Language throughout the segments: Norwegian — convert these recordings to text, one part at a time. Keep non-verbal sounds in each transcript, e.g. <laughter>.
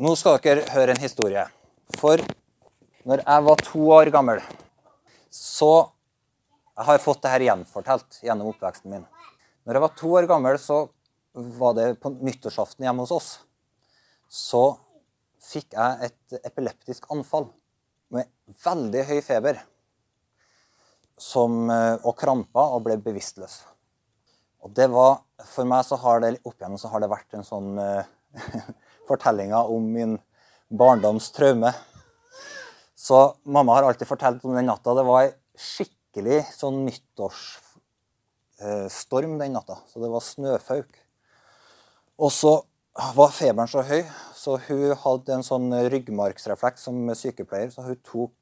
Nå skal dere høre en historie. For når jeg var to år gammel, så Jeg har fått her gjenfortalt gjennom oppveksten min. Når jeg var to år gammel, så var det på nyttårsaften hjemme hos oss. Så fikk jeg et epileptisk anfall med veldig høy feber som, eh, og kramper og ble bevisstløs. Og det var, For meg så har det opp igjennom så har det vært en sånn uh, <laughs> fortellinga om min barndoms traume. Så mamma har alltid fortalt om den natta. Det var ei skikkelig sånn nyttårsstorm den natta. Så det var snøfauk. Og så var feberen så høy, så hun hadde en sånn ryggmargsrefleks som sykepleier. Så hun tok,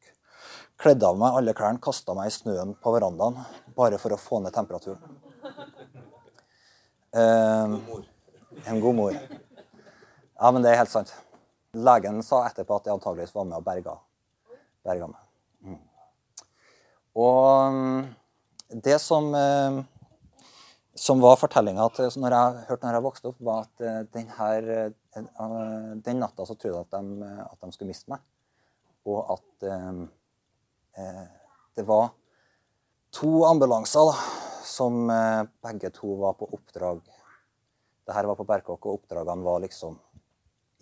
kledde av meg alle klærne, kasta meg i snøen på verandaen bare for å få ned temperaturen. Eh, en god mor. Ja, men det er helt sant. Legen sa etterpå at jeg antageligvis var med og berga, berga meg. Mm. Og mm, det som, eh, som var fortellinga når jeg hørte når jeg vokste opp, var at eh, den, her, eh, den natta så trodde jeg at de, at de skulle miste meg. Og at eh, det var to ambulanser da, som begge to var på oppdrag. Det her var på Berkåk, og oppdragene var liksom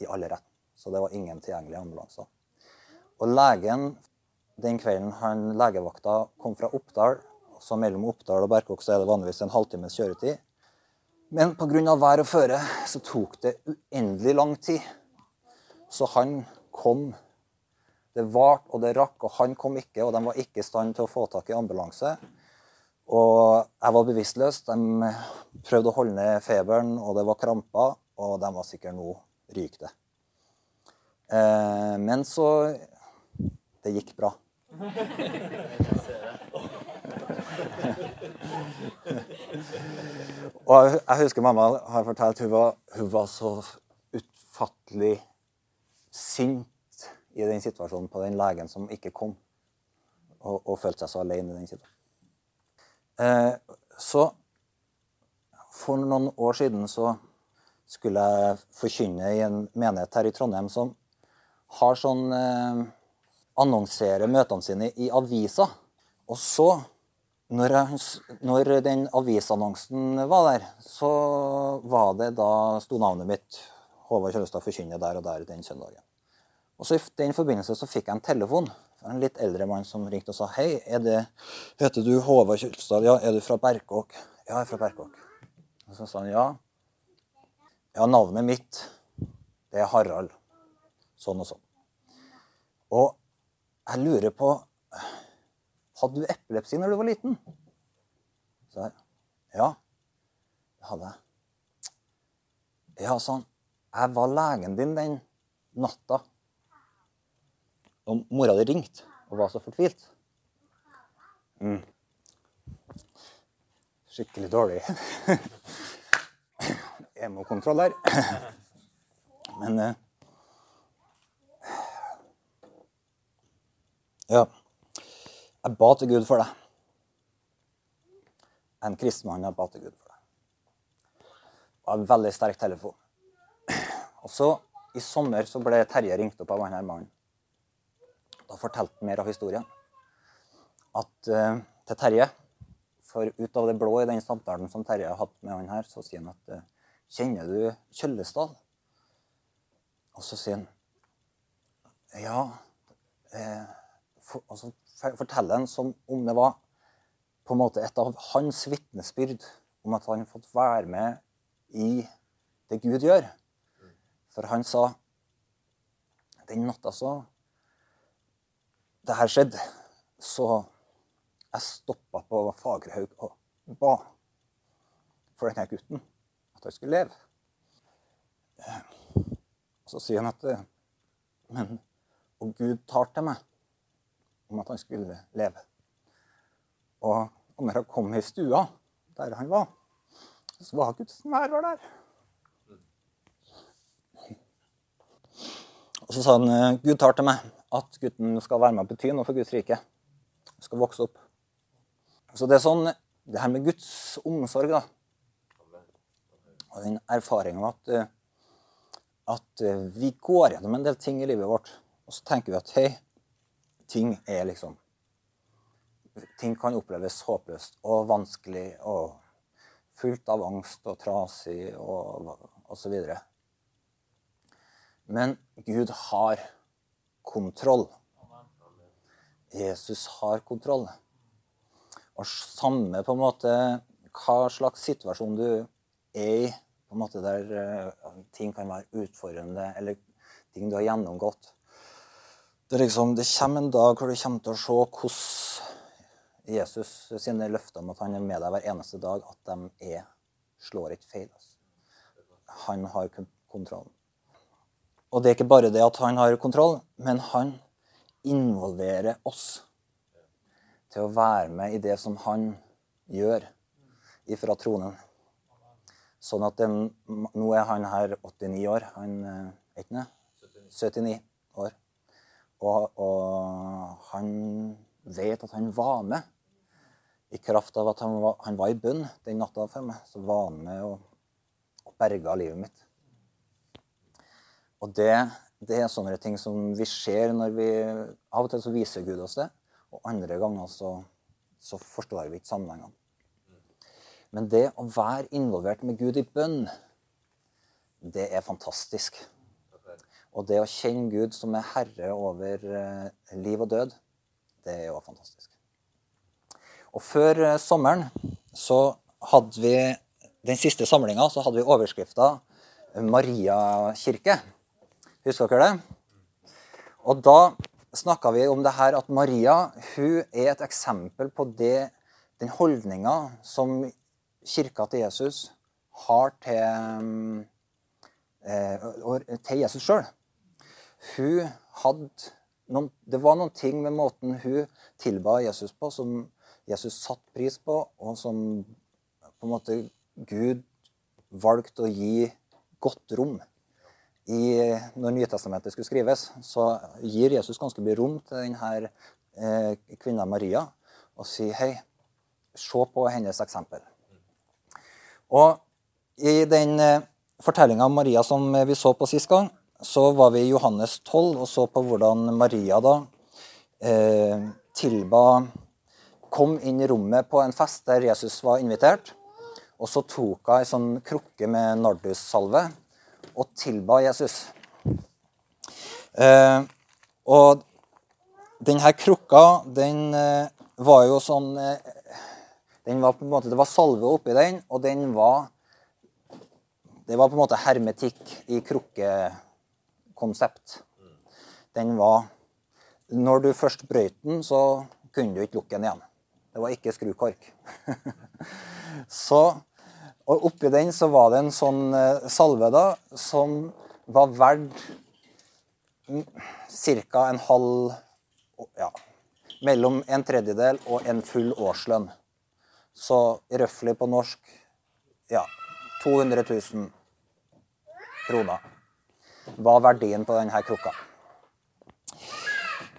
i alle rett. Så det var ingen tilgjengelige ambulanser. Og legen den kvelden han legevakta kom fra Oppdal, så mellom Oppdal og Berkåk så er det vanligvis en halvtimes kjøretid. Men pga. vær og føre så tok det uendelig lang tid. Så han kom. Det varte og det rakk, og han kom ikke. Og de var ikke i stand til å få tak i ambulanse. Og jeg var bevisstløs. De prøvde å holde ned feberen, og det var kramper. Og de var sikkert nå ryker det. Eh, men så Det gikk bra. og jeg husker mamma har fortalt hun var, hun var så utfattelig sint i den situasjonen på den legen som ikke kom, og, og følte seg så alene i den situasjonen. Eh, så for noen år siden så skulle jeg forkynne i en menighet her i Trondheim som har sånn eh, annonserer møtene sine i avisa. Og så, når, jeg, når den avisannonsen var der, så var det da sto navnet mitt Håvard Kjølstad forkynner der og der den søndagen. Og så I den forbindelse så fikk jeg en telefon fra en litt eldre mann som ringte og sa Hei, det, heter du Håvard Kjølstad? Ja, er du fra Berkåk? Ja, jeg er fra Berkåk. Og så sa han ja. Ja, navnet mitt, det er Harald. Sånn og sånn. Og jeg lurer på Hadde du epilepsi når du var liten? Så jeg, ja, det hadde jeg. Ja, sånn. Jeg var legen din den natta. Og mora di ringte og var så fortvilt. Mm. Skikkelig dårlig. <laughs> emokontroll her. <clears throat> Men eh, Ja. Jeg ba til Gud for deg. En kristen mann, jeg ba til Gud for deg. Det var en veldig sterk telefon. <clears throat> Og så, i sommer, så ble Terje ringt opp av denne mannen. Da fortalte han mer av historien. At uh, til Terje For ut av det blå i den samtalen som Terje har hatt med han her, så sier han at uh, Kjenner du Kjøllesdal? Og så sier han Ja eh, for, altså, Forteller han som om det var på en måte et av hans vitnesbyrd om at han har fått være med i det Gud gjør. For han sa den natta så det her skjedde, så jeg stoppa på Fagerhaug og ba for denne gutten han skulle leve. Så sier han at Men Og Gud tar til meg om at han skulle leve. Og, og når jeg kom i stua der han var, så var Guds nærvær der. Og så sa han Gud tar til meg at gutten skal være med og bety noe for Guds rike. Skal vokse opp. Så det er sånn, det her med Guds omsorg da, og den erfaringa at uh, at eh, vi går gjennom en del ting i livet vårt, og så tenker vi at hei, ting er liksom Ting kan oppleves håpløst og vanskelig og fullt av angst og trasig og, videre. Men Gud har kontroll. Jesus har kontroll. Og samme på en måte hva slags situasjon du er i, på en måte der uh, ting kan være utfordrende, eller ting du har gjennomgått. Det, liksom, det kommer en dag hvor du kommer til å se hvordan Jesus sine løfter om at han er med deg hver eneste dag, at de er, slår ikke feil. Altså. Han har kontrollen. Og det er ikke bare det at han har kontroll, men han involverer oss til å være med i det som han gjør ifra tronen. Sånn at den, Nå er han her 89 år. Han er ikke det? 79 år. Og, og, han vet at han var med. I kraft av at han var, han var i bønn den natta for meg, så var han med og, og berga livet mitt. Og det, det, er sånne ting som vi ser når vi Av og til så viser Gud oss det, og andre ganger så, så forstår vi ikke sammenhengene. Men det å være involvert med Gud i bønn, det er fantastisk. Og det å kjenne Gud som er herre over eh, liv og død, det er jo fantastisk. Og før eh, sommeren så hadde vi den siste samlinga så hadde vi overskrifta 'Maria kirke'. Husker dere det? Og da snakka vi om det her at Maria hun er et eksempel på det, den holdninga som kirka til Jesus har til, eh, til Jesus sjøl. Hun hadde Det var noen ting med måten hun tilba Jesus på, som Jesus satte pris på, og som på en måte Gud valgte å gi godt rom. I, når Nytestamentet skulle skrives, så gir Jesus ganske mye rom til denne eh, kvinna Maria og sier hei, se på hennes eksempel. Og i den eh, fortellinga om Maria som vi så på sist gang, så var vi i Johannes 12 og så på hvordan Maria da eh, tilba Kom inn i rommet på en fest der Jesus var invitert. Og så tok hun ei sånn krukke med nardussalve og tilba Jesus. Eh, og denne krukka, den eh, var jo sånn eh, var måte, Det var salve oppi den, og den var Det var på en måte hermetikk i krukkekonsept. Den var Når du først brøyt den, så kunne du ikke lukke den igjen. Det var ikke skrukork. <laughs> så, og oppi den så var det en sånn eh, salve da, som var verdt ca. en halv ja, Mellom en tredjedel og en full årslønn. Så røftlig på norsk ja, 200 000 kroner var verdien på denne krukka.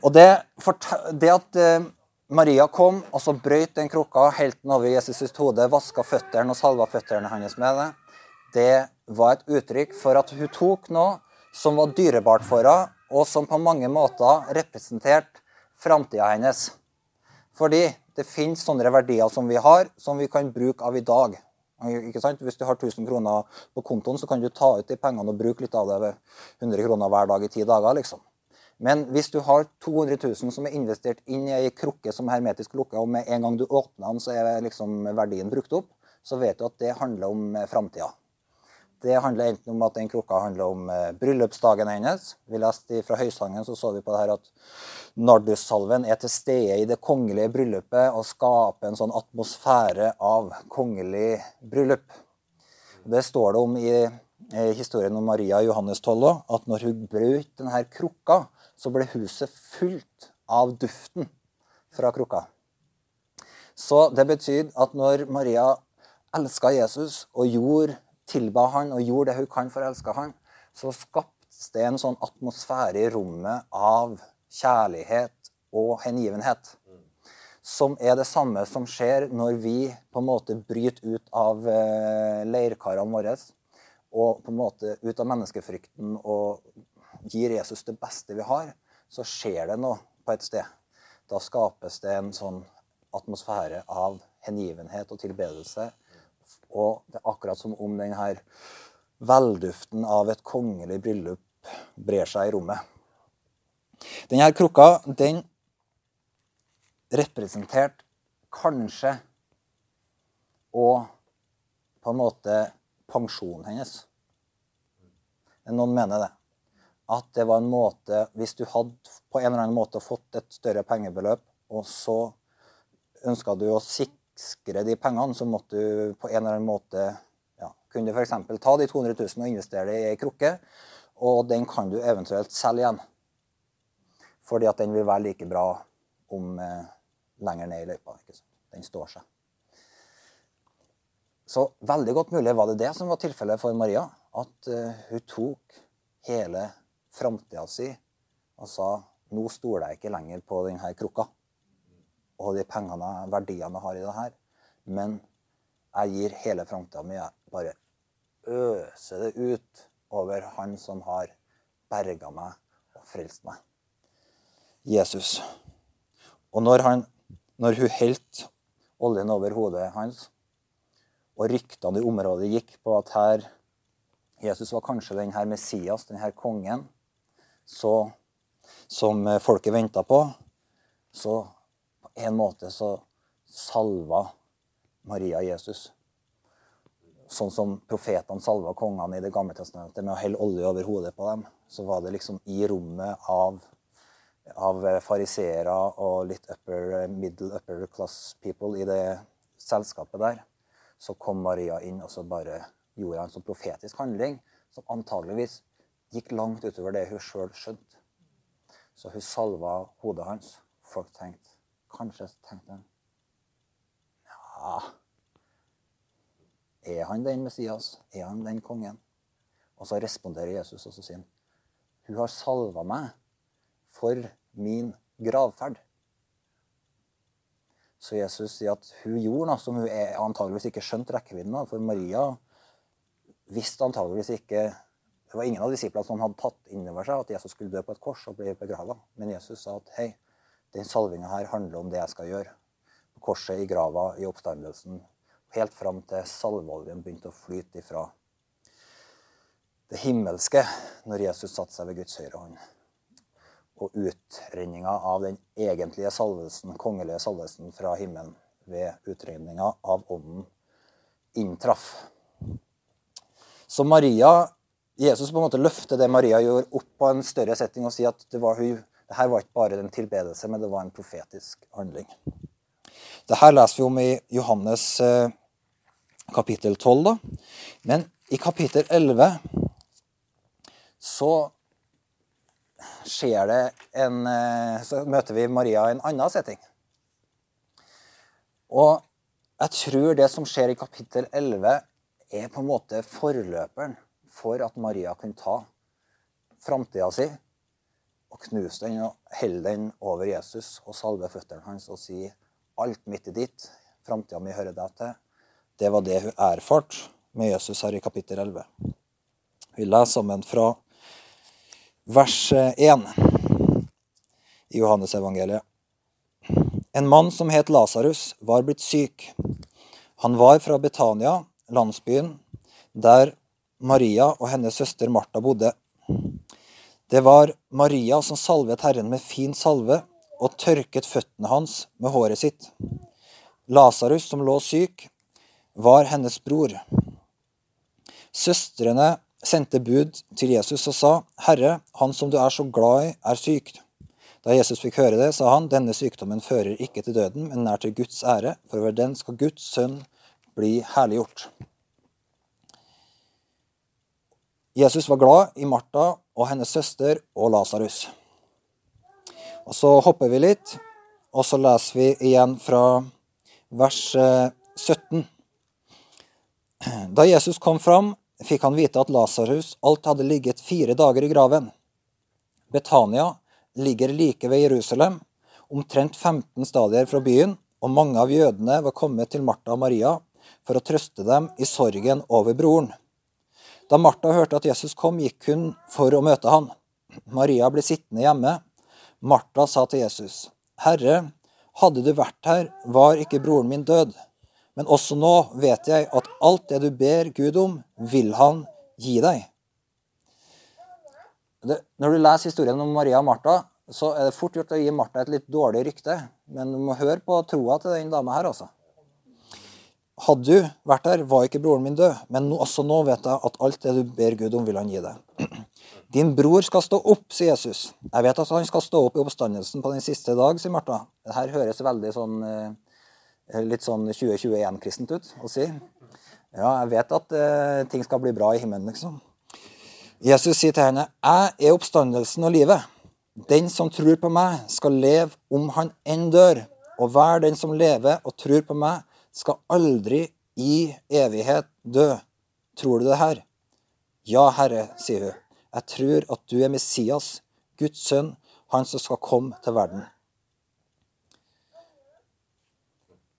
Og det, det at eh, Maria kom og så brøt den krukka, helt den over Jesus' hode, vaska føttene og salva føttene hans med det, det var et uttrykk for at hun tok noe som var dyrebart for henne, og som på mange måter representerte framtida hennes. Fordi det finnes sånne verdier som vi har, som vi kan bruke av i dag. Hvis du har 1000 kroner på kontoen, så kan du ta ut de pengene og bruke litt av det ved 100 kroner hver dag i ti dager. liksom. Men hvis du har 200 000 som er investert inn i ei krukke som er hermetisk lukka, og med en gang du åpner den, så er liksom verdien brukt opp, så vet du at det handler om framtida. Det handler enten om at den krukka handler om eh, bryllupsdagen hennes. Vi leste fra Høysangen så så vi på det her at Nardussalven er til stede i det kongelige bryllupet og skaper en sånn atmosfære av kongelig bryllup. Det står det om i, i historien om Maria Johannes 12 at når hun brøt denne krukka, så ble huset fullt av duften fra krukka. Så det betyr at når Maria elska Jesus og gjorde tilba han og gjorde det hun kan for å elske han, så skaptes det en sånn atmosfære i rommet av kjærlighet og hengivenhet. Som er det samme som skjer når vi på en måte bryter ut av eh, leirkarene våre og på en måte ut av menneskefrykten og gir Jesus det beste vi har, så skjer det noe på et sted. Da skapes det en sånn atmosfære av hengivenhet og tilbedelse. Og det er akkurat som om denne velduften av et kongelig bryllup brer seg i rommet. Denne krukka, den representerte kanskje og på en måte pensjonen hennes. Noen mener det. At det var en måte Hvis du hadde på en eller annen måte fått et større pengebeløp, og så ønska du å sikre de pengene, så måtte du på en eller annen måte ja, Kunne du f.eks. ta de 200 000 og investere det i ei krukke, og den kan du eventuelt selge igjen. Fordi at den vil være like bra om eh, lenger ned i løypa. Den står seg. Så veldig godt mulig var det det som var tilfellet for Maria. At eh, hun tok hele framtida si og sa nå stoler jeg ikke lenger på denne krukka og de pengene, verdiene jeg har i det her, men jeg gir hele framtida mi. Jeg bare øser det ut over Han som har berga meg og frelst meg. Jesus. Og når, han, når hun helte oljen over hodet hans, og ryktene i området gikk på at her Jesus var kanskje denne Messias, denne kongen, så, som folket venta på, så en måte så salva Maria Jesus. Sånn som profetene salva kongene i Det gamle testamentet med å helle olje over hodet på dem. Så var det liksom i rommet av, av fariseere og litt upper, middle upper class people i det selskapet der så kom Maria inn og så bare gjorde en sånn profetisk handling som antageligvis gikk langt utover det hun sjøl skjønte. Så hun salva hodet hans. Folk tenkte Kanskje tenkte han Ja Er han den Messias? Er han den kongen? Og så responderer Jesus og så sier han, Hun har salva meg for min gravferd. Så Jesus sier at hun gjorde noe som hun antageligvis ikke skjønte rekkevidden av. For Maria visste antageligvis ikke Det var ingen av disiplene som hadde tatt inn over seg at Jesus skulle dø på et kors og bli begrava. Men Jesus sa at hei, den salvinga her handler om det jeg skal gjøre. På korset, i grava, i oppstandelsen. Helt fram til salveoljen begynte å flyte ifra det himmelske når Jesus satte seg ved Guds høyre hånd og utrenninga av den egentlige salvelsen, kongelige salvelsen fra himmelen ved utrenninga av ånden inntraff. Så Maria, Jesus på en måte løfter det Maria gjorde, opp på en større setting og sier at det, var hun, det her var ikke bare en tilbedelse, men det var en profetisk handling. Det her leser vi om i Johannes eh, kapittel 12. Da. Men i kapittel 11 så skjer det en eh, Så møter vi Maria i en annen setting. Og jeg tror det som skjer i kapittel 11, er på en måte forløperen for at Maria kunne ta framtida si og knuse den og helle den over Jesus og salve føttene hans og si alt mitt er ditt, framtida mi hører deg til. Det var det hun erfarte med Jesus her i kapittel 11. Vi leser sammen fra vers 1 i Johannesevangeliet. En mann som het Lasarus, var blitt syk. Han var fra Betania, landsbyen, der Maria og hennes søster Martha bodde. Det var Maria som salvet Herren med fin salve og tørket føttene hans med håret sitt. Lasarus, som lå syk, var hennes bror. Søstrene sendte bud til Jesus og sa, Herre, han som du er så glad i, er syk. Da Jesus fikk høre det, sa han, denne sykdommen fører ikke til døden, men er til Guds ære, for over den skal Guds sønn bli herliggjort. Jesus var glad i Martha og hennes søster og Lasarus. Og Så hopper vi litt, og så leser vi igjen fra vers 17. Eh, da Jesus kom fram, fikk han vite at Lasarus alt hadde ligget fire dager i graven. Betania ligger like ved Jerusalem, omtrent 15 stadier fra byen, og mange av jødene var kommet til Martha og Maria for å trøste dem i sorgen over broren. Da Martha hørte at Jesus kom, gikk hun for å møte han. Maria ble sittende hjemme. Martha sa til Jesus, Herre, hadde du vært her, var ikke broren min død. Men også nå vet jeg at alt det du ber Gud om, vil han gi deg. Det, når du leser historien om Maria og Martha, så er det fort gjort å gi Martha et litt dårlig rykte. Men du må høre på troa til den dama her, altså. Hadde du vært der, var ikke broren min død, men også nå vet jeg at alt det du ber Gud om, vil han gi deg. <clears throat> Din bror skal stå opp, sier Jesus. Jeg vet at han skal stå opp i oppstandelsen på den siste dag, sier Martha. Det her høres veldig sånn eh, litt sånn 2021-kristent ut å si. Ja, jeg vet at eh, ting skal bli bra i himmelen, liksom. Jesus sier til henne, 'Jeg er oppstandelsen og livet.' 'Den som tror på meg, skal leve om han enn dør.' 'Og hver den som lever og tror på meg, skal aldri i evighet dø. Tror du det her? Ja, Herre, sier hun. Jeg tror at du er Messias, Guds sønn, han som skal komme til verden.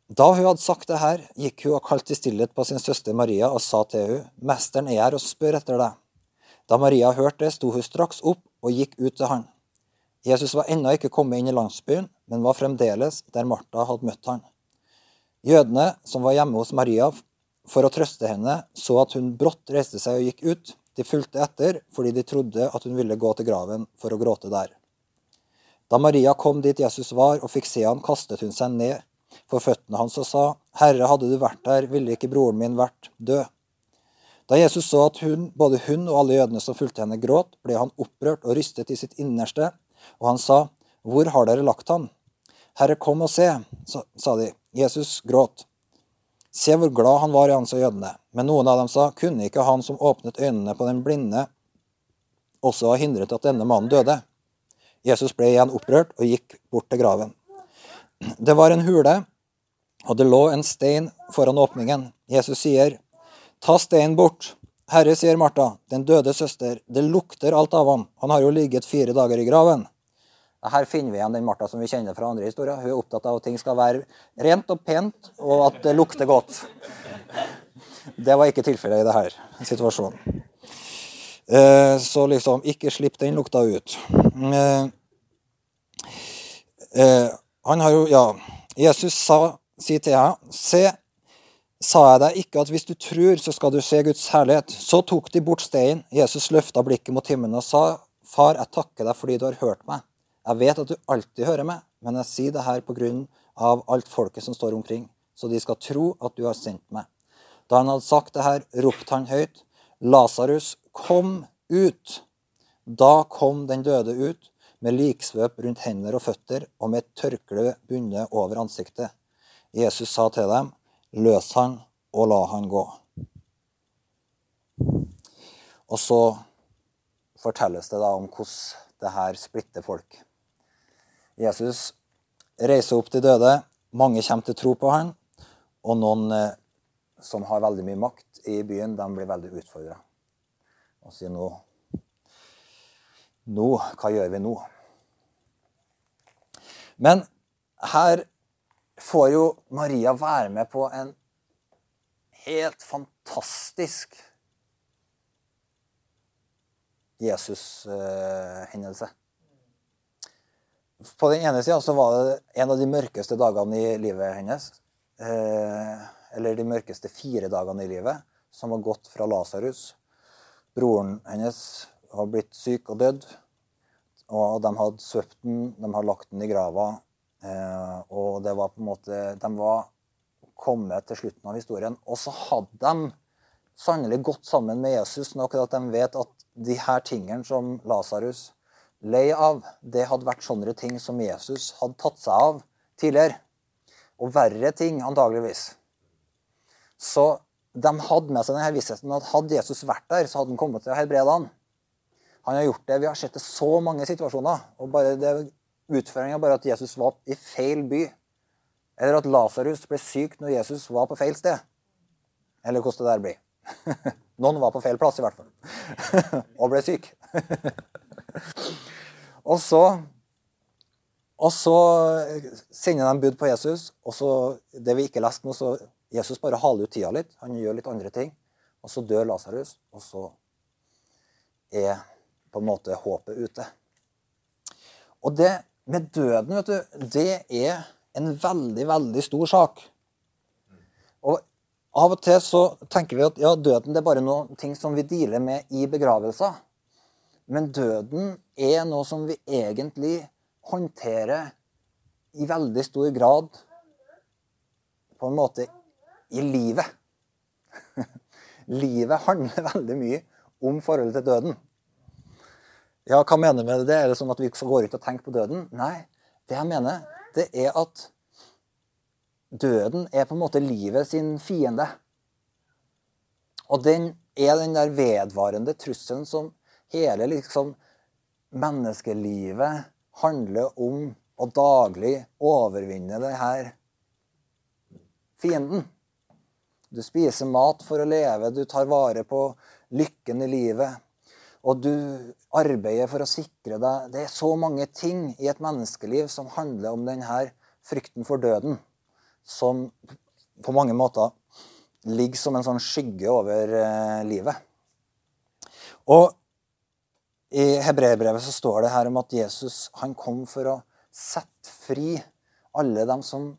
Da hun hadde sagt det her, gikk hun og kalte i stillhet på sin søster Maria og sa til hun, Mesteren er her og spør etter deg. Da Maria hørte det, sto hun straks opp og gikk ut til han. Jesus var ennå ikke kommet inn i landsbyen, men var fremdeles der Martha hadde møtt han. Jødene som var hjemme hos Maria for å trøste henne, så at hun brått reiste seg og gikk ut. De fulgte etter fordi de trodde at hun ville gå til graven for å gråte der. Da Maria kom dit Jesus var og fikk se han, kastet hun seg ned for føttene hans og sa, Herre, hadde du vært der, ville ikke broren min vært død. Da Jesus så at hun, både hun og alle jødene som fulgte henne, gråt, ble han opprørt og rystet i sitt innerste, og han sa, Hvor har dere lagt han? Herre, kom og se, sa de. Jesus gråt. Se hvor glad han var i hans jødene. Men noen av dem sa, kunne ikke han som åpnet øynene på den blinde, også ha hindret at denne mannen døde? Jesus ble igjen opprørt og gikk bort til graven. Det var en hule, og det lå en stein foran åpningen. Jesus sier, Ta steinen bort. Herre, sier Martha, den døde søster, det lukter alt av ham. Han har jo ligget fire dager i graven. Her finner vi igjen den Martha som vi kjenner fra andre historier. Hun er opptatt av at ting skal være rent og pent, og at det lukter godt. Det var ikke tilfellet i denne situasjonen. Eh, så liksom, ikke slipp den lukta ut. Eh, eh, han har jo, ja, Jesus sa, sier til henne, se, sa jeg deg ikke at hvis du tror, så skal du se Guds herlighet. Så tok de bort steinen. Jesus løfta blikket mot himmelen og sa, Far, jeg takker deg fordi du har hørt meg. Jeg vet at du alltid hører meg, men jeg sier det her på grunn av alt folket som står omkring, så de skal tro at du har sendt meg. Da han hadde sagt det her, ropte han høyt, Lasarus, kom ut! Da kom den døde ut, med liksvøp rundt hender og føtter og med et tørkle bundet over ansiktet. Jesus sa til dem, løs han og la han gå. Og så fortelles det da om hvordan det her splitter folk. Jesus reiser opp de døde. Mange kommer til tro på han, og noen eh, som har veldig mye makt i byen, de blir veldig utfordra. Og sier nå Nå, hva gjør vi nå? Men her får jo Maria være med på en helt fantastisk Jesus-hendelse. På den ene sida så var det en av de mørkeste dagene i livet hennes. Eh, eller de mørkeste fire dagene i livet, som var gått fra Lasarus. Broren hennes var blitt syk og dødd. Og de hadde svøpt den, de hadde lagt den i grava. Eh, og det var på en måte De var kommet til slutten av historien. Og så hadde de sannelig gått sammen med Jesus nok til at de vet at de her tingene som Lasarus lei av, det hadde vært sånne ting som Jesus hadde tatt seg av tidligere. Og verre ting, antageligvis. Så de hadde med seg denne vissheten at hadde Jesus vært der, så hadde han kommet til å helbrede han. Han har gjort det. Vi har sett det så mange situasjoner. og bare det Utføringa bare at Jesus var i feil by. Eller at Lasarus ble syk når Jesus var på feil sted. Eller hvordan det der blir. <laughs> Noen var på feil plass, i hvert fall. <laughs> og ble syk. <laughs> og så og så sender de bud på Jesus, og så det vi ikke leste nå, så Jesus bare haler ut tida litt. Han gjør litt andre ting. Og så dør Lasarus, og så er på en måte håpet ute. Og det med døden, vet du, det er en veldig, veldig stor sak. Og av og til så tenker vi at ja, døden det er bare noen ting som vi dealer med i begravelser. Men døden er noe som vi egentlig håndterer i veldig stor grad på en måte i livet. <laughs> livet handler veldig mye om forholdet til døden. Ja, hva mener du med det? Er det sånn at vi går ut og tenker på døden? Nei. Det jeg mener, det er at døden er på en måte livet sin fiende. Og den er den der vedvarende trusselen som hele liksom menneskelivet handler om å daglig overvinne denne fienden. Du spiser mat for å leve, du tar vare på lykken i livet. Og du arbeider for å sikre deg Det er så mange ting i et menneskeliv som handler om denne frykten for døden, som på mange måter ligger som en sånn skygge over eh, livet. Og i hebreerbrevet så står det her om at Jesus han kom for å sette fri alle dem som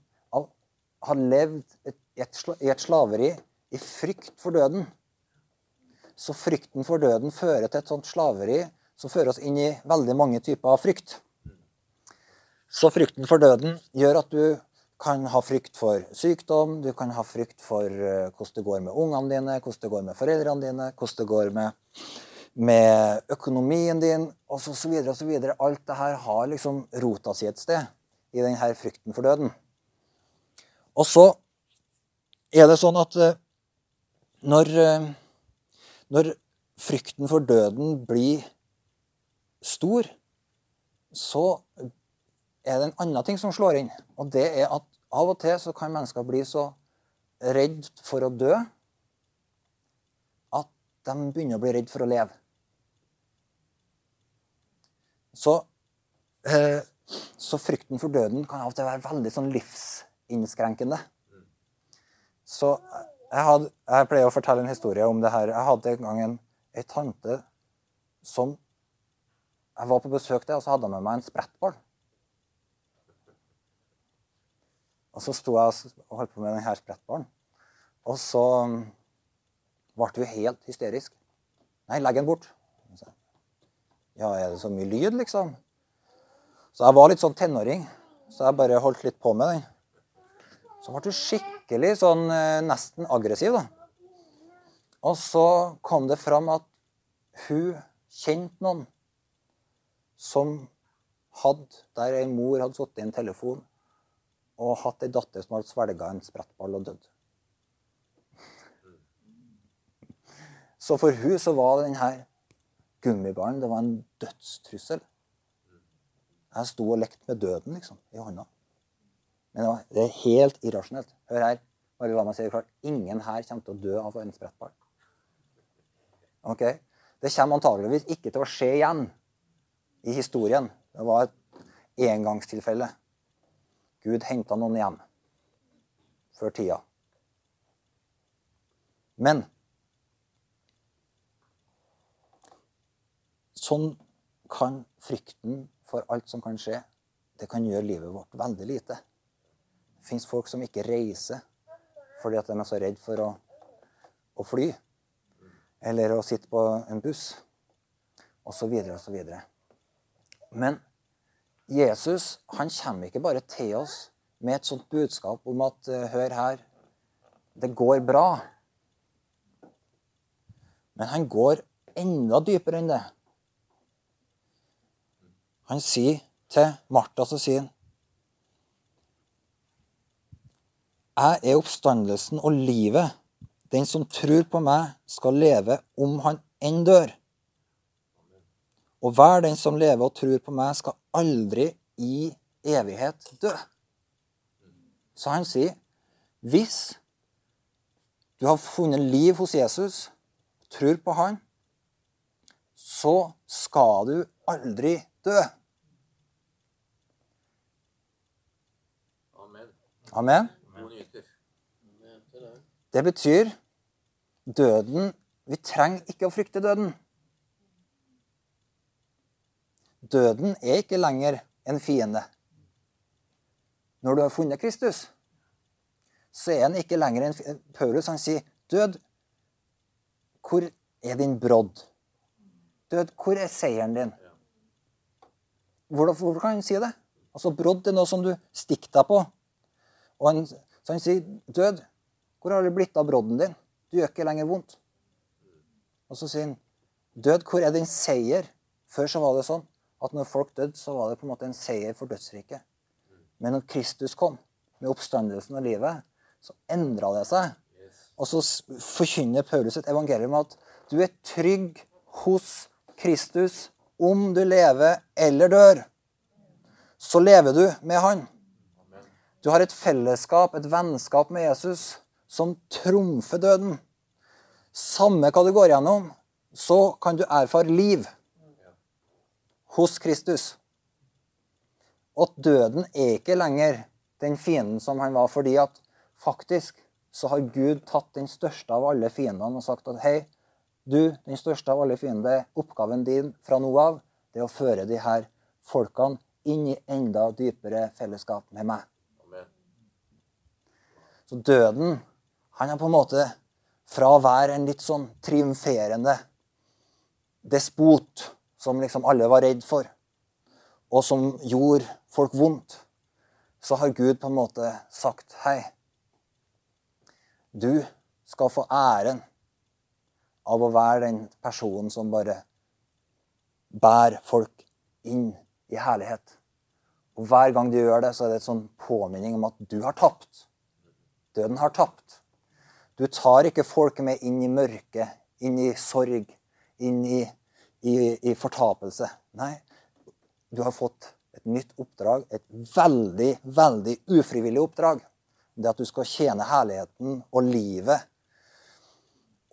har levd i et slaveri i frykt for døden. Så frykten for døden fører til et sånt slaveri som fører oss inn i veldig mange typer av frykt. Så frykten for døden gjør at du kan ha frykt for sykdom, du kan ha frykt for eh, hvordan det går med ungene dine, hvordan det går med foreldrene dine, hvordan det går med med økonomien din osv. osv. Alt det her har liksom rota si et sted i denne frykten for døden. Og så er det sånn at eh, når, eh, når frykten for døden blir stor, så er det en annen ting som slår inn. Og det er at av og til så kan mennesker bli så redd for å dø at de begynner å bli redd for å leve. Så, eh, så, frykten for døden kan av og til være veldig sånn livsinnskrenkende. Så jeg, had, jeg, pleier å fortelle en historie om det her. Jeg hadde en gang en, ei tante som Jeg var på besøk til, og så hadde jeg med meg en sprettball. Og så sto jeg og holdt på med denne sprettballen. Og så ble hun helt hysterisk. Nei, legg den bort. Ja, er det så mye lyd, liksom? Så jeg var litt sånn tenåring, så jeg bare holdt litt på med den. Så ble hun skikkelig sånn eh, nesten aggressiv, da. Og så kom det fram at hun kjente noen som hadde, der ei mor hadde sittet i en telefon og hatt ei datter som hadde svelga en sprettball og dødd. Så for hun så var den her gummiballen. Det var en dødstrussel. Jeg sto og lekte med døden liksom, i hånda. Men det, var, det er helt irrasjonelt. Hør her. Bare la meg si det klart. Ingen her kommer til å dø av en sprettball. Ok? Det kommer antageligvis ikke til å skje igjen i historien. Det var et engangstilfelle. Gud henta noen hjem før tida. Men Sånn kan frykten for alt som kan skje, det kan gjøre livet vårt veldig lite. Det fins folk som ikke reiser fordi at de er så redd for å, å fly. Eller å sitte på en buss. Og så videre og så videre. Men Jesus han kommer ikke bare til oss med et sånt budskap om at eh, hør her, det går bra. Men han går enda dypere enn det. Han sier til Martha så sier han, Jeg er oppstandelsen og livet. Den som tror på meg, skal leve om han enn dør. Og hver den som lever og tror på meg, skal aldri i evighet dø. Så han sier, hvis du har funnet liv hos Jesus, tror på han, så skal du aldri dø. Amen. Det betyr døden Vi trenger ikke å frykte døden. Døden er ikke lenger en fiende. Når du har funnet Kristus, så er han ikke lenger en fiende. Paulus han sier, 'Død, hvor er din brodd?' Død, hvor er seieren din? Hvordan, hvorfor kan han si det? Altså, Brodd er noe som du stikker deg på. Og han, så han sier, 'Død, hvor har det blitt av brodden din? Du gjør ikke lenger vondt.' Og så sier han, 'Død, hvor er din seier?' Før så var det sånn at når folk døde, så var det på en måte en seier for dødsriket. Men når Kristus kom, med oppstandelsen av livet, så endra det seg. Og så forkynner Paulus et evangelium at du er trygg hos Kristus om du lever eller dør. Så lever du med Han. Du har et fellesskap, et vennskap med Jesus, som trumfer døden. Samme hva du går gjennom, så kan du erfare liv hos Kristus. Og at døden er ikke lenger den fienden som han var, fordi at faktisk så har Gud tatt den største av alle fiendene og sagt at hei, du, den største av alle fiender, oppgaven din fra nå av, det er å føre de her folkene inn i enda dypere fellesskap med meg. Så døden, han er på en måte fra å være en litt sånn triumferende despot som liksom alle var redd for, og som gjorde folk vondt, så har Gud på en måte sagt hei. Du skal få æren av å være den personen som bare bærer folk inn i herlighet. Og Hver gang du gjør det, så er det et sånn påminning om at du har tapt. Døden har tapt. Du tar ikke folk med inn i mørket, inn i sorg, inn i, i, i fortapelse. Nei, du har fått et nytt oppdrag, et veldig, veldig ufrivillig oppdrag. Det at du skal tjene herligheten og livet.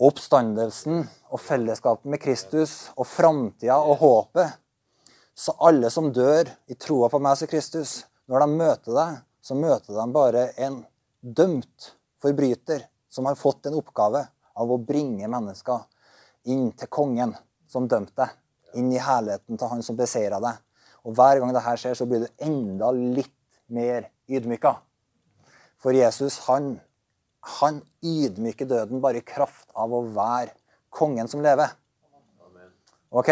Oppstandelsen og fellesskapet med Kristus og framtida og håpet. Så alle som dør i troa på meg som Kristus, når de møter deg, så møter de bare en dømt forbryter som har fått en oppgave av å bringe mennesker inn til kongen som dømte deg. Inn i herligheten til han som beseira deg. Og hver gang dette skjer, så blir du enda litt mer ydmyka. For Jesus, han, han ydmyker døden bare i kraft av å være kongen som lever. Ok?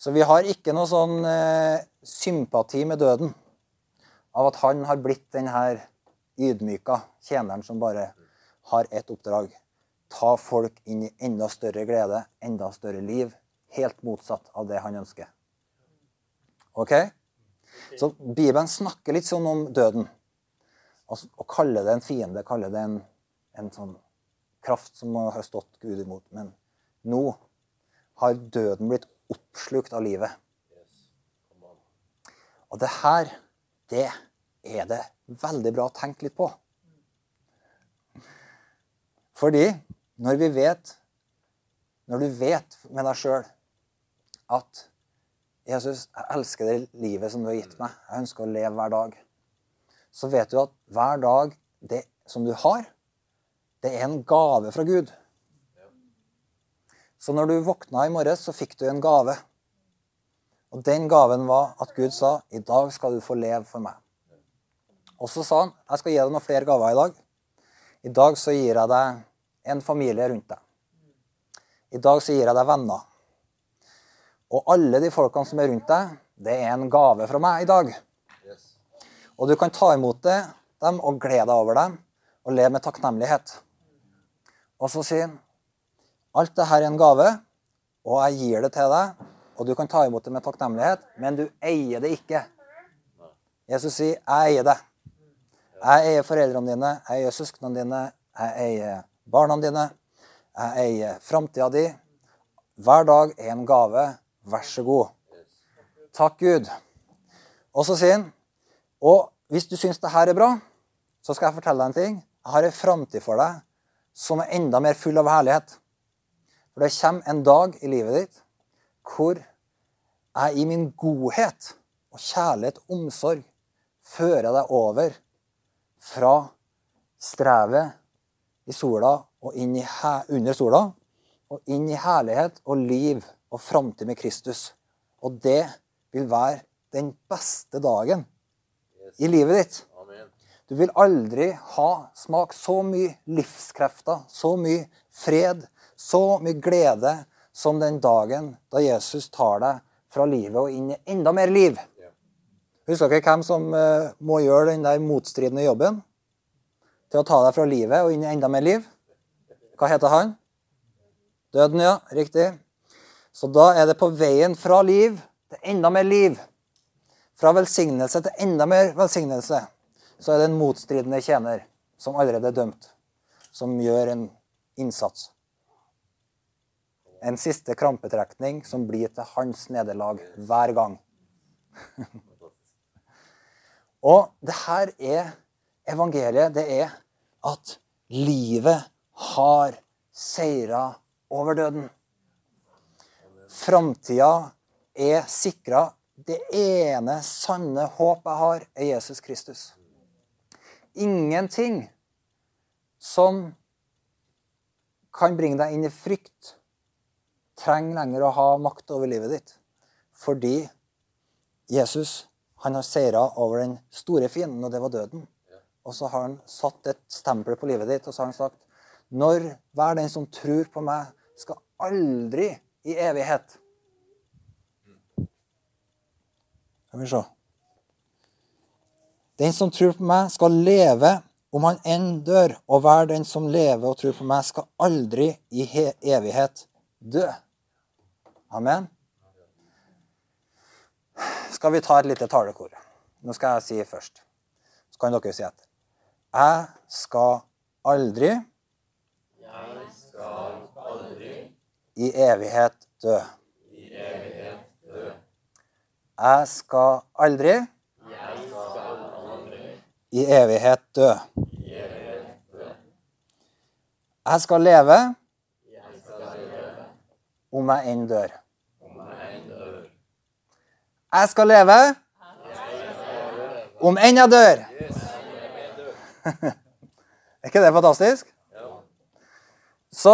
Så vi har ikke noe sånn eh, sympati med døden av at han har blitt den her ydmyka tjeneren som bare har ett oppdrag. Ta folk inn i enda større glede, enda større liv. Helt motsatt av det han ønsker. Ok? Så Bibelen snakker litt sånn om døden. Altså, å kalle det en fiende, kalle det en, en sånn kraft som har stått Gud imot. Men nå har døden blitt oppslukt av livet. Og det her, det er det veldig bra å tenke litt på. Fordi når vi vet Når du vet med deg sjøl at Jesus, jeg elsker det livet som du har gitt meg. Jeg ønsker å leve hver dag. Så vet du at hver dag det som du har, det er en gave fra Gud. Så når du våkna i morges, så fikk du en gave. Og den gaven var at Gud sa, 'I dag skal du få leve for meg'. Og så sa han, 'Jeg skal gi deg noen flere gaver i dag'. I dag så gir jeg deg en familie rundt deg. I dag så gir jeg deg venner. Og alle de folkene som er rundt deg, det er en gave fra meg i dag. Og du kan ta imot det, dem og glede deg over dem og leve med takknemlighet. Og så sier han alt dette er en gave, og jeg gir det til deg, og du kan ta imot det med takknemlighet, men du eier det ikke. Jesus sier, 'Jeg eier det'. Jeg eier foreldrene dine, jeg eier søsknene dine, jeg eier barna dine, jeg eier framtida di. Hver dag er en gave Vær så god. Takk, Gud. Og så sier han Og hvis du syns det her er bra, så skal jeg fortelle deg en ting. Jeg har en framtid for deg som er enda mer full av herlighet. For det kommer en dag i livet ditt hvor jeg i min godhet og kjærlighet og omsorg fører deg over fra strevet i sola og inn i under sola. Og inn i herlighet og liv og framtid med Kristus. Og det vil være den beste dagen i livet ditt. Du vil aldri ha smak så mye livskrefter, så mye fred, så mye glede som den dagen da Jesus tar deg fra livet og inn i enda mer liv. Husker dere hvem som eh, må gjøre den der motstridende jobben? Til å ta deg fra livet og inn i enda mer liv? Hva heter han? Døden, ja. Riktig. Så da er det på veien fra liv til enda mer liv. Fra velsignelse til enda mer velsignelse så er det en motstridende tjener som allerede er dømt, som gjør en innsats. En siste krampetrekning som blir til hans nederlag hver gang. <laughs> Og det her er evangeliet. Det er at livet har seira over døden. Framtida er sikra. Det ene sanne håp jeg har, er Jesus Kristus ingenting som kan bringe deg inn i frykt, trenger lenger å ha makt over livet ditt. Fordi Jesus han har seira over den store fienden, og det var døden. Og så har han satt et stempel på livet ditt, og så har han sagt når hver den som tror på meg, skal aldri i evighet Skal vi se den som tror på meg, skal leve om han enn dør, og hver den som lever og tror på meg, skal aldri i evighet dø. Amen. Skal vi ta et lite talekor? Nå skal jeg si først. Så kan dere si etter. Jeg skal aldri Jeg skal aldri i evighet dø. I evighet dø. Jeg skal aldri i evighet dø. Jeg skal leve om jeg enn dør. Jeg skal leve om enn jeg dør. <laughs> Er ikke det fantastisk? Så,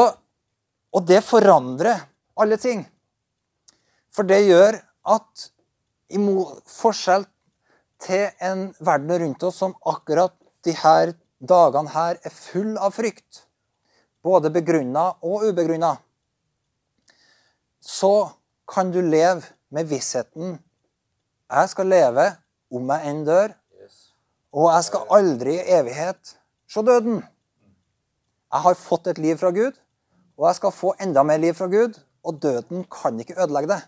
og det forandrer alle ting. For det gjør at i forskjell til en verden rundt oss som akkurat de her dagene her er full av frykt, både begrunna og ubegrunna, så kan du leve med vissheten jeg skal leve om jeg enn dør, og jeg skal aldri i evighet se døden. Jeg har fått et liv fra Gud, og jeg skal få enda mer liv fra Gud, og døden kan ikke ødelegge det.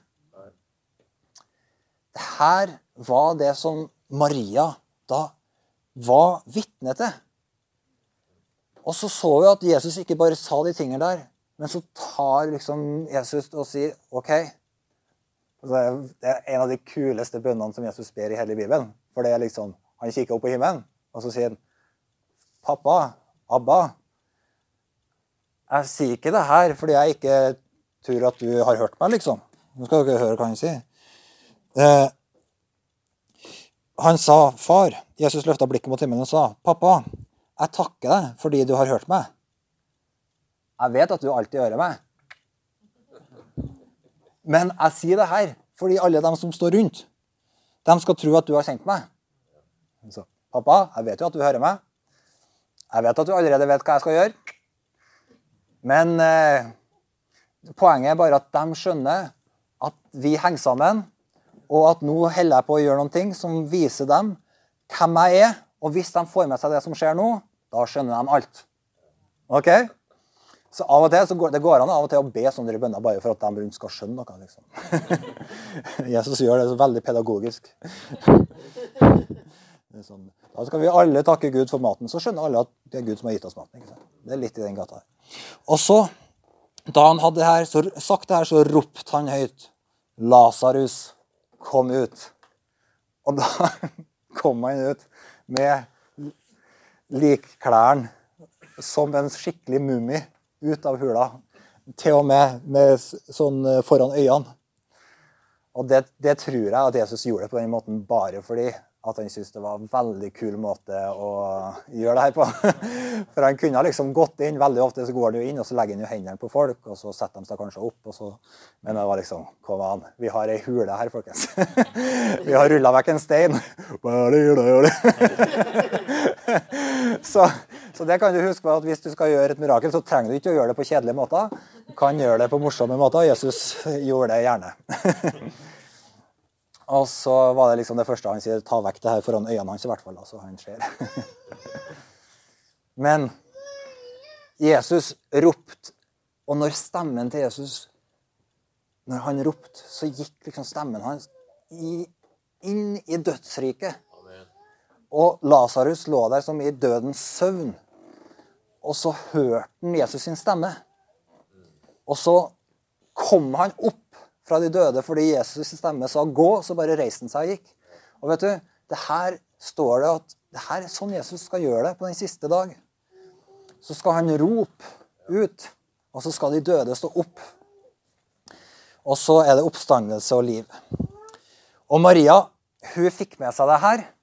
Dette var det som Maria da var vitne til. Og så så vi at Jesus ikke bare sa de tingene der, men så tar liksom Jesus og sier OK. Det er en av de kuleste bønnene som Jesus ber i hele Bibelen. For det er liksom, Han kikker opp på himmelen, og så sier han, 'Pappa, Abba, jeg sier ikke det her fordi jeg ikke tror at du har hørt meg', liksom. Nå skal dere høre hva han sier. Eh, han sa, 'Far' Jesus løfta blikket mot himmelen og sa, 'Pappa, jeg takker deg fordi du har hørt meg.' 'Jeg vet at du alltid hører meg.' Men jeg sier det her fordi alle de som står rundt, de skal tro at du har kjent meg. Så, 'Pappa, jeg vet jo at du hører meg. Jeg vet at du allerede vet hva jeg skal gjøre.' Men eh, poenget er bare at de skjønner at vi henger sammen og at nå holder jeg på å gjøre noen ting som viser dem hvem jeg er. Og hvis de får med seg det som skjer nå, da skjønner de alt. Ok? Så av og til så går, Det går an av og til å be sånne bønner bare for at de rundt skal skjønne noe. liksom. <laughs> Jesus gjør det så veldig pedagogisk. <laughs> Sånn. Da skal vi alle takke Gud for maten. Så skjønner alle at det er Gud som har gitt oss maten. Det er litt i den gata her. Og så, da han hadde her, så, sagt det her, så ropte han høyt. Lasarus kom ut. Og da <laughs> kom han ut med likklærne som en skikkelig mummi ut av hula. Til og med med sånn eh, foran øynene. Og det, det, tror jeg at Jesus gjorde det på den måten bare fordi at han syntes det var en veldig kul måte å gjøre det her på. <laughs> For han kunne liksom gått inn. Veldig ofte så går han jo inn, og så legger han jo hendene på folk, og så setter de seg kanskje opp. og så, Men det var liksom Kom an, vi har ei hule her, folkens. <laughs> Vi har rulla vekk en stein. <laughs> Så, så, det kan du huske på at hvis du skal gjøre et mirakel, så trenger du ikke å gjøre det på kjedelige måter. Du kan gjøre det på morsomme måter. Jesus gjorde det gjerne. <laughs> Og så var det liksom det første han sier, ta vekk det her foran øynene hans, i hvert fall. så han ser. <laughs> Men Jesus ropte, og når stemmen til Jesus Når han ropte, så gikk liksom stemmen hans inn i dødsriket. Og Lasarus lå der som i dødens søvn. Og så hørte han Jesus sin stemme. Og så kom han opp fra de døde fordi Jesus' sin stemme sa 'gå', så bare reiste han seg og gikk. Og vet du, det her står det at det her er sånn Jesus skal gjøre det på den siste dag. Så skal han rope ut, og så skal de døde stå opp. Og så er det oppstandelse og liv. Og Maria hun fikk med seg det her.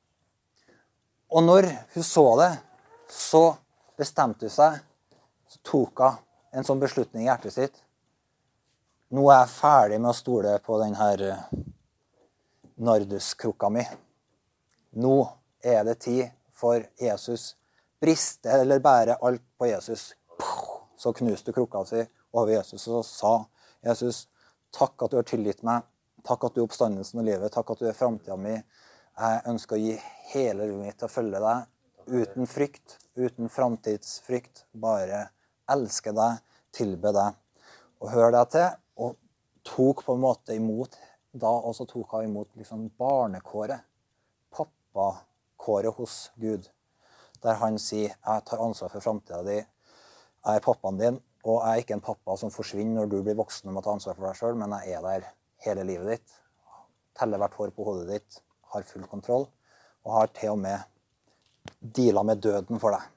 Og når hun så det, så bestemte hun seg. Så tok hun en sånn beslutning i hjertet sitt nå er jeg ferdig med å stole på denne eh, narduskrukka mi. Nå er det tid for Jesus. Briste eller bære alt på Jesus. Så knuste krukka si over Jesus og sa, 'Jesus, takk at du har tilgitt meg. Takk at du er oppstandelsen og livet. Takk at du er framtida mi. Jeg ønsker å gi hele livet mitt til å følge deg. Uten frykt, uten framtidsfrykt. Bare elske deg, tilbe deg og høre deg til Og tok på en måte imot da også tok hun imot liksom barnekåret, pappakåret hos Gud. Der han sier 'Jeg tar ansvar for framtida di. Jeg er pappaen din.' Og jeg er ikke en pappa som forsvinner når du blir voksen og må ta ansvar for deg sjøl, men jeg er der hele livet ditt. Teller hvert hår på hodet ditt. Har full kontroll. Og har til og med deala med døden for deg.